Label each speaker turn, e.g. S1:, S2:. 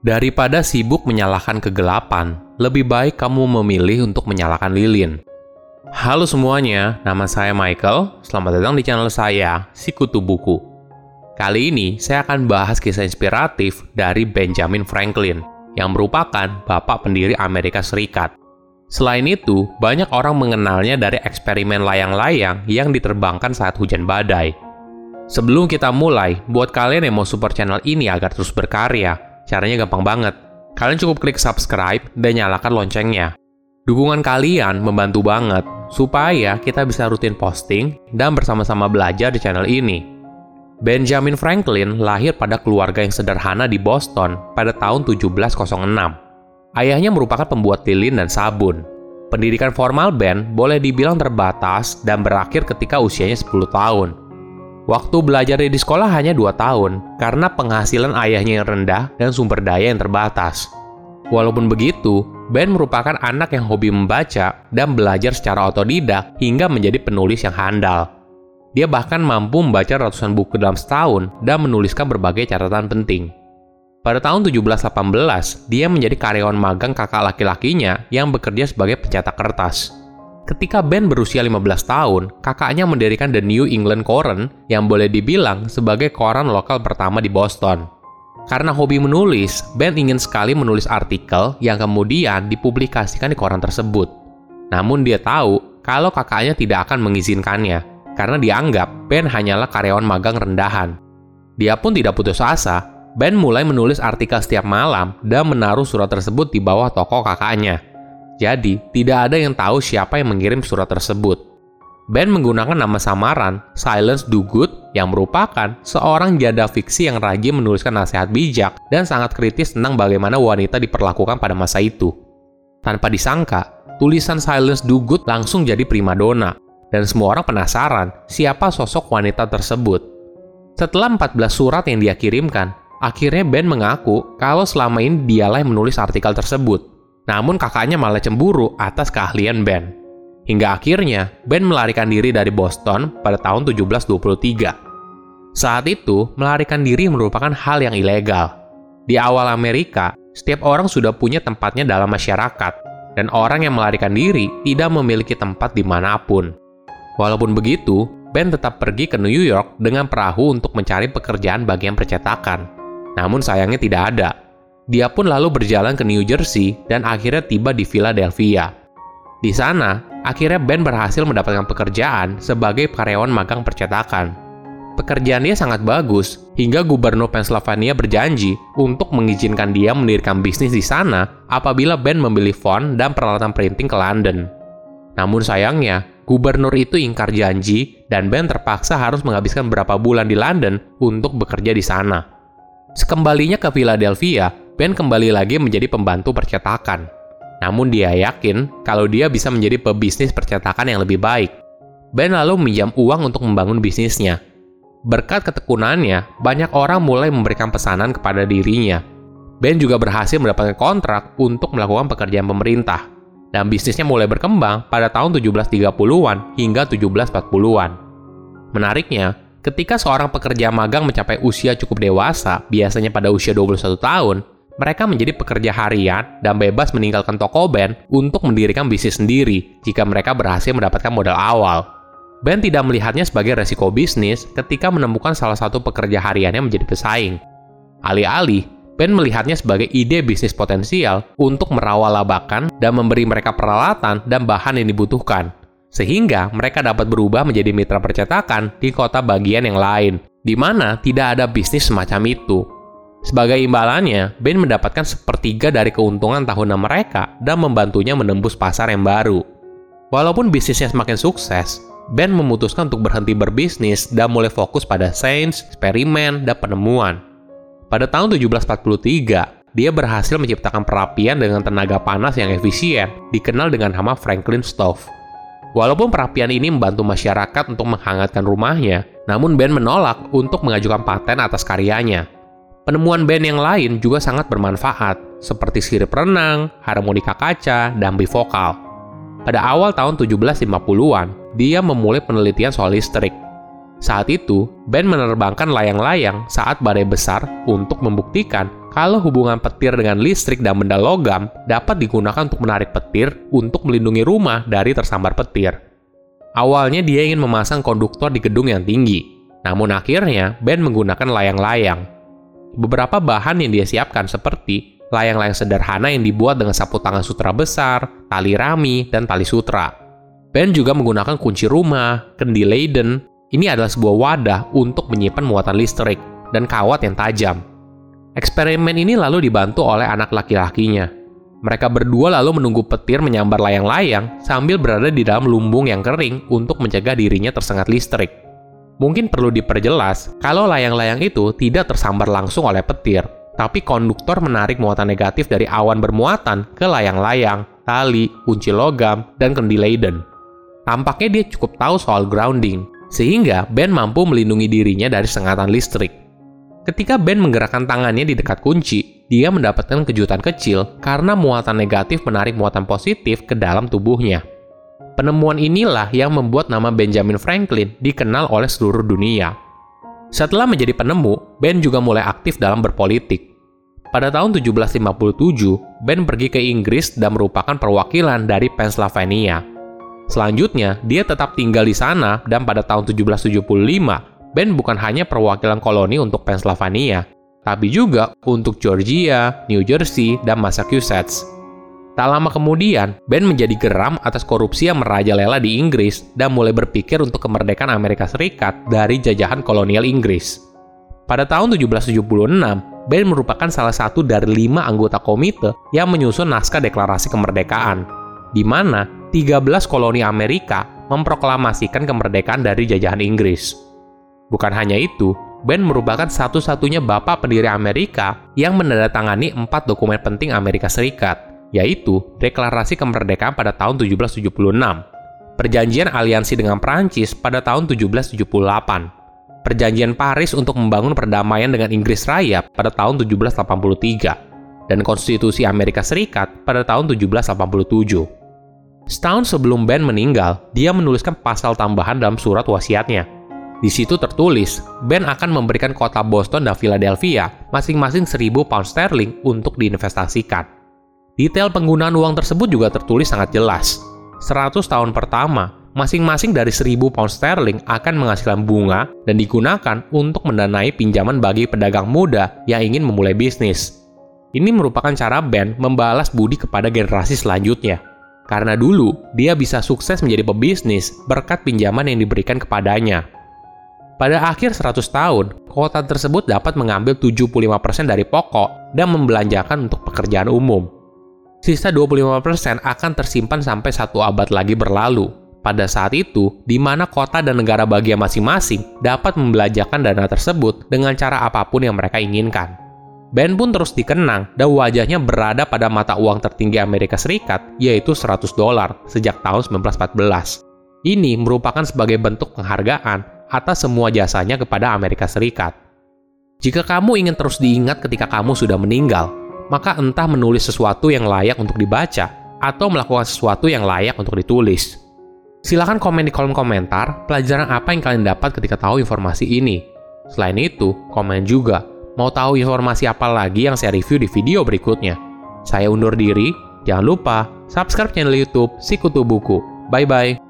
S1: Daripada sibuk menyalahkan kegelapan, lebih baik kamu memilih untuk menyalakan lilin. Halo semuanya, nama saya Michael. Selamat datang di channel saya, Sikutu Buku. Kali ini saya akan bahas kisah inspiratif dari Benjamin Franklin, yang merupakan bapak pendiri Amerika Serikat. Selain itu, banyak orang mengenalnya dari eksperimen layang-layang yang diterbangkan saat hujan badai. Sebelum kita mulai, buat kalian yang mau support channel ini agar terus berkarya, Caranya gampang banget. Kalian cukup klik subscribe dan nyalakan loncengnya. Dukungan kalian membantu banget supaya kita bisa rutin posting dan bersama-sama belajar di channel ini. Benjamin Franklin lahir pada keluarga yang sederhana di Boston pada tahun 1706. Ayahnya merupakan pembuat lilin dan sabun. Pendidikan formal Ben boleh dibilang terbatas dan berakhir ketika usianya 10 tahun. Waktu belajar di sekolah hanya 2 tahun, karena penghasilan ayahnya yang rendah dan sumber daya yang terbatas. Walaupun begitu, Ben merupakan anak yang hobi membaca dan belajar secara otodidak hingga menjadi penulis yang handal. Dia bahkan mampu membaca ratusan buku dalam setahun dan menuliskan berbagai catatan penting. Pada tahun 1718, dia menjadi karyawan magang kakak laki-lakinya yang bekerja sebagai pencetak kertas. Ketika Ben berusia 15 tahun, kakaknya mendirikan The New England Courant yang boleh dibilang sebagai koran lokal pertama di Boston. Karena hobi menulis, Ben ingin sekali menulis artikel yang kemudian dipublikasikan di koran tersebut. Namun dia tahu kalau kakaknya tidak akan mengizinkannya, karena dianggap Ben hanyalah karyawan magang rendahan. Dia pun tidak putus asa, Ben mulai menulis artikel setiap malam dan menaruh surat tersebut di bawah toko kakaknya. Jadi, tidak ada yang tahu siapa yang mengirim surat tersebut. Ben menggunakan nama samaran Silence Dogood yang merupakan seorang janda fiksi yang rajin menuliskan nasihat bijak dan sangat kritis tentang bagaimana wanita diperlakukan pada masa itu. Tanpa disangka, tulisan Silence Dogood langsung jadi primadona, dan semua orang penasaran siapa sosok wanita tersebut. Setelah 14 surat yang dia kirimkan, akhirnya Ben mengaku kalau selama ini dialah yang menulis artikel tersebut. Namun kakaknya malah cemburu atas keahlian Ben. Hingga akhirnya, Ben melarikan diri dari Boston pada tahun 1723. Saat itu, melarikan diri merupakan hal yang ilegal. Di awal Amerika, setiap orang sudah punya tempatnya dalam masyarakat, dan orang yang melarikan diri tidak memiliki tempat di mana pun. Walaupun begitu, Ben tetap pergi ke New York dengan perahu untuk mencari pekerjaan bagian percetakan. Namun sayangnya tidak ada. Dia pun lalu berjalan ke New Jersey dan akhirnya tiba di Philadelphia. Di sana, akhirnya Ben berhasil mendapatkan pekerjaan sebagai karyawan magang percetakan. Pekerjaan dia sangat bagus, hingga gubernur Pennsylvania berjanji untuk mengizinkan dia mendirikan bisnis di sana apabila Ben membeli font dan peralatan printing ke London. Namun sayangnya, gubernur itu ingkar janji dan Ben terpaksa harus menghabiskan beberapa bulan di London untuk bekerja di sana. Sekembalinya ke Philadelphia, Ben kembali lagi menjadi pembantu percetakan. Namun dia yakin kalau dia bisa menjadi pebisnis percetakan yang lebih baik. Ben lalu meminjam uang untuk membangun bisnisnya. Berkat ketekunannya, banyak orang mulai memberikan pesanan kepada dirinya. Ben juga berhasil mendapatkan kontrak untuk melakukan pekerjaan pemerintah. Dan bisnisnya mulai berkembang pada tahun 1730-an hingga 1740-an. Menariknya, ketika seorang pekerja magang mencapai usia cukup dewasa, biasanya pada usia 21 tahun, mereka menjadi pekerja harian dan bebas meninggalkan toko Ben untuk mendirikan bisnis sendiri jika mereka berhasil mendapatkan modal awal. Ben tidak melihatnya sebagai resiko bisnis ketika menemukan salah satu pekerja hariannya menjadi pesaing. Alih-alih, Ben melihatnya sebagai ide bisnis potensial untuk merawat labakan dan memberi mereka peralatan dan bahan yang dibutuhkan. Sehingga mereka dapat berubah menjadi mitra percetakan di kota bagian yang lain, di mana tidak ada bisnis semacam itu. Sebagai imbalannya, Ben mendapatkan sepertiga dari keuntungan tahunan mereka dan membantunya menembus pasar yang baru. Walaupun bisnisnya semakin sukses, Ben memutuskan untuk berhenti berbisnis dan mulai fokus pada sains, eksperimen, dan penemuan. Pada tahun 1743, dia berhasil menciptakan perapian dengan tenaga panas yang efisien, dikenal dengan nama Franklin Stove. Walaupun perapian ini membantu masyarakat untuk menghangatkan rumahnya, namun Ben menolak untuk mengajukan paten atas karyanya. Penemuan band yang lain juga sangat bermanfaat, seperti sirip renang, harmonika kaca, dan bifokal. Pada awal tahun 1750-an, dia memulai penelitian soal listrik. Saat itu, Ben menerbangkan layang-layang saat badai besar untuk membuktikan kalau hubungan petir dengan listrik dan benda logam dapat digunakan untuk menarik petir untuk melindungi rumah dari tersambar petir. Awalnya dia ingin memasang konduktor di gedung yang tinggi, namun akhirnya Ben menggunakan layang-layang. Beberapa bahan yang dia siapkan seperti layang-layang sederhana yang dibuat dengan sapu tangan sutra besar, tali rami, dan tali sutra. Ben juga menggunakan kunci rumah, kendi Leiden. Ini adalah sebuah wadah untuk menyimpan muatan listrik dan kawat yang tajam. Eksperimen ini lalu dibantu oleh anak laki-lakinya. Mereka berdua lalu menunggu petir menyambar layang-layang sambil berada di dalam lumbung yang kering untuk mencegah dirinya tersengat listrik. Mungkin perlu diperjelas kalau layang-layang itu tidak tersambar langsung oleh petir, tapi konduktor menarik muatan negatif dari awan bermuatan ke layang-layang, tali, kunci logam, dan kendi Leiden. Tampaknya dia cukup tahu soal grounding, sehingga Ben mampu melindungi dirinya dari sengatan listrik. Ketika Ben menggerakkan tangannya di dekat kunci, dia mendapatkan kejutan kecil karena muatan negatif menarik muatan positif ke dalam tubuhnya. Penemuan inilah yang membuat nama Benjamin Franklin dikenal oleh seluruh dunia. Setelah menjadi penemu, Ben juga mulai aktif dalam berpolitik. Pada tahun 1757, Ben pergi ke Inggris dan merupakan perwakilan dari Pennsylvania. Selanjutnya, dia tetap tinggal di sana dan pada tahun 1775, Ben bukan hanya perwakilan koloni untuk Pennsylvania, tapi juga untuk Georgia, New Jersey, dan Massachusetts. Tak lama kemudian, Ben menjadi geram atas korupsi yang merajalela di Inggris dan mulai berpikir untuk kemerdekaan Amerika Serikat dari jajahan kolonial Inggris. Pada tahun 1776, Ben merupakan salah satu dari lima anggota komite yang menyusun naskah deklarasi kemerdekaan, di mana 13 koloni Amerika memproklamasikan kemerdekaan dari jajahan Inggris. Bukan hanya itu, Ben merupakan satu-satunya bapak pendiri Amerika yang menandatangani empat dokumen penting Amerika Serikat, yaitu Deklarasi Kemerdekaan pada tahun 1776, Perjanjian Aliansi dengan Prancis pada tahun 1778, Perjanjian Paris untuk membangun perdamaian dengan Inggris Raya pada tahun 1783, dan Konstitusi Amerika Serikat pada tahun 1787. Setahun sebelum Ben meninggal, dia menuliskan pasal tambahan dalam surat wasiatnya. Di situ tertulis, Ben akan memberikan kota Boston dan Philadelphia masing-masing 1000 pound sterling untuk diinvestasikan. Detail penggunaan uang tersebut juga tertulis sangat jelas. 100 tahun pertama, masing-masing dari 1000 pound sterling akan menghasilkan bunga dan digunakan untuk mendanai pinjaman bagi pedagang muda yang ingin memulai bisnis. Ini merupakan cara Ben membalas budi kepada generasi selanjutnya. Karena dulu, dia bisa sukses menjadi pebisnis berkat pinjaman yang diberikan kepadanya. Pada akhir 100 tahun, kota tersebut dapat mengambil 75% dari pokok dan membelanjakan untuk pekerjaan umum. Sisa 25% akan tersimpan sampai satu abad lagi berlalu. Pada saat itu, di mana kota dan negara bagian masing-masing dapat membelanjakan dana tersebut dengan cara apa pun yang mereka inginkan. Ben pun terus dikenang dan wajahnya berada pada mata uang tertinggi Amerika Serikat, yaitu 100 dolar sejak tahun 1914. Ini merupakan sebagai bentuk penghargaan atas semua jasanya kepada Amerika Serikat. Jika kamu ingin terus diingat ketika kamu sudah meninggal, maka entah menulis sesuatu yang layak untuk dibaca atau melakukan sesuatu yang layak untuk ditulis. Silahkan komen di kolom komentar pelajaran apa yang kalian dapat ketika tahu informasi ini. Selain itu, komen juga Mau tahu informasi apa lagi yang saya review di video berikutnya? Saya undur diri, jangan lupa subscribe channel YouTube Sikutu Buku. Bye bye.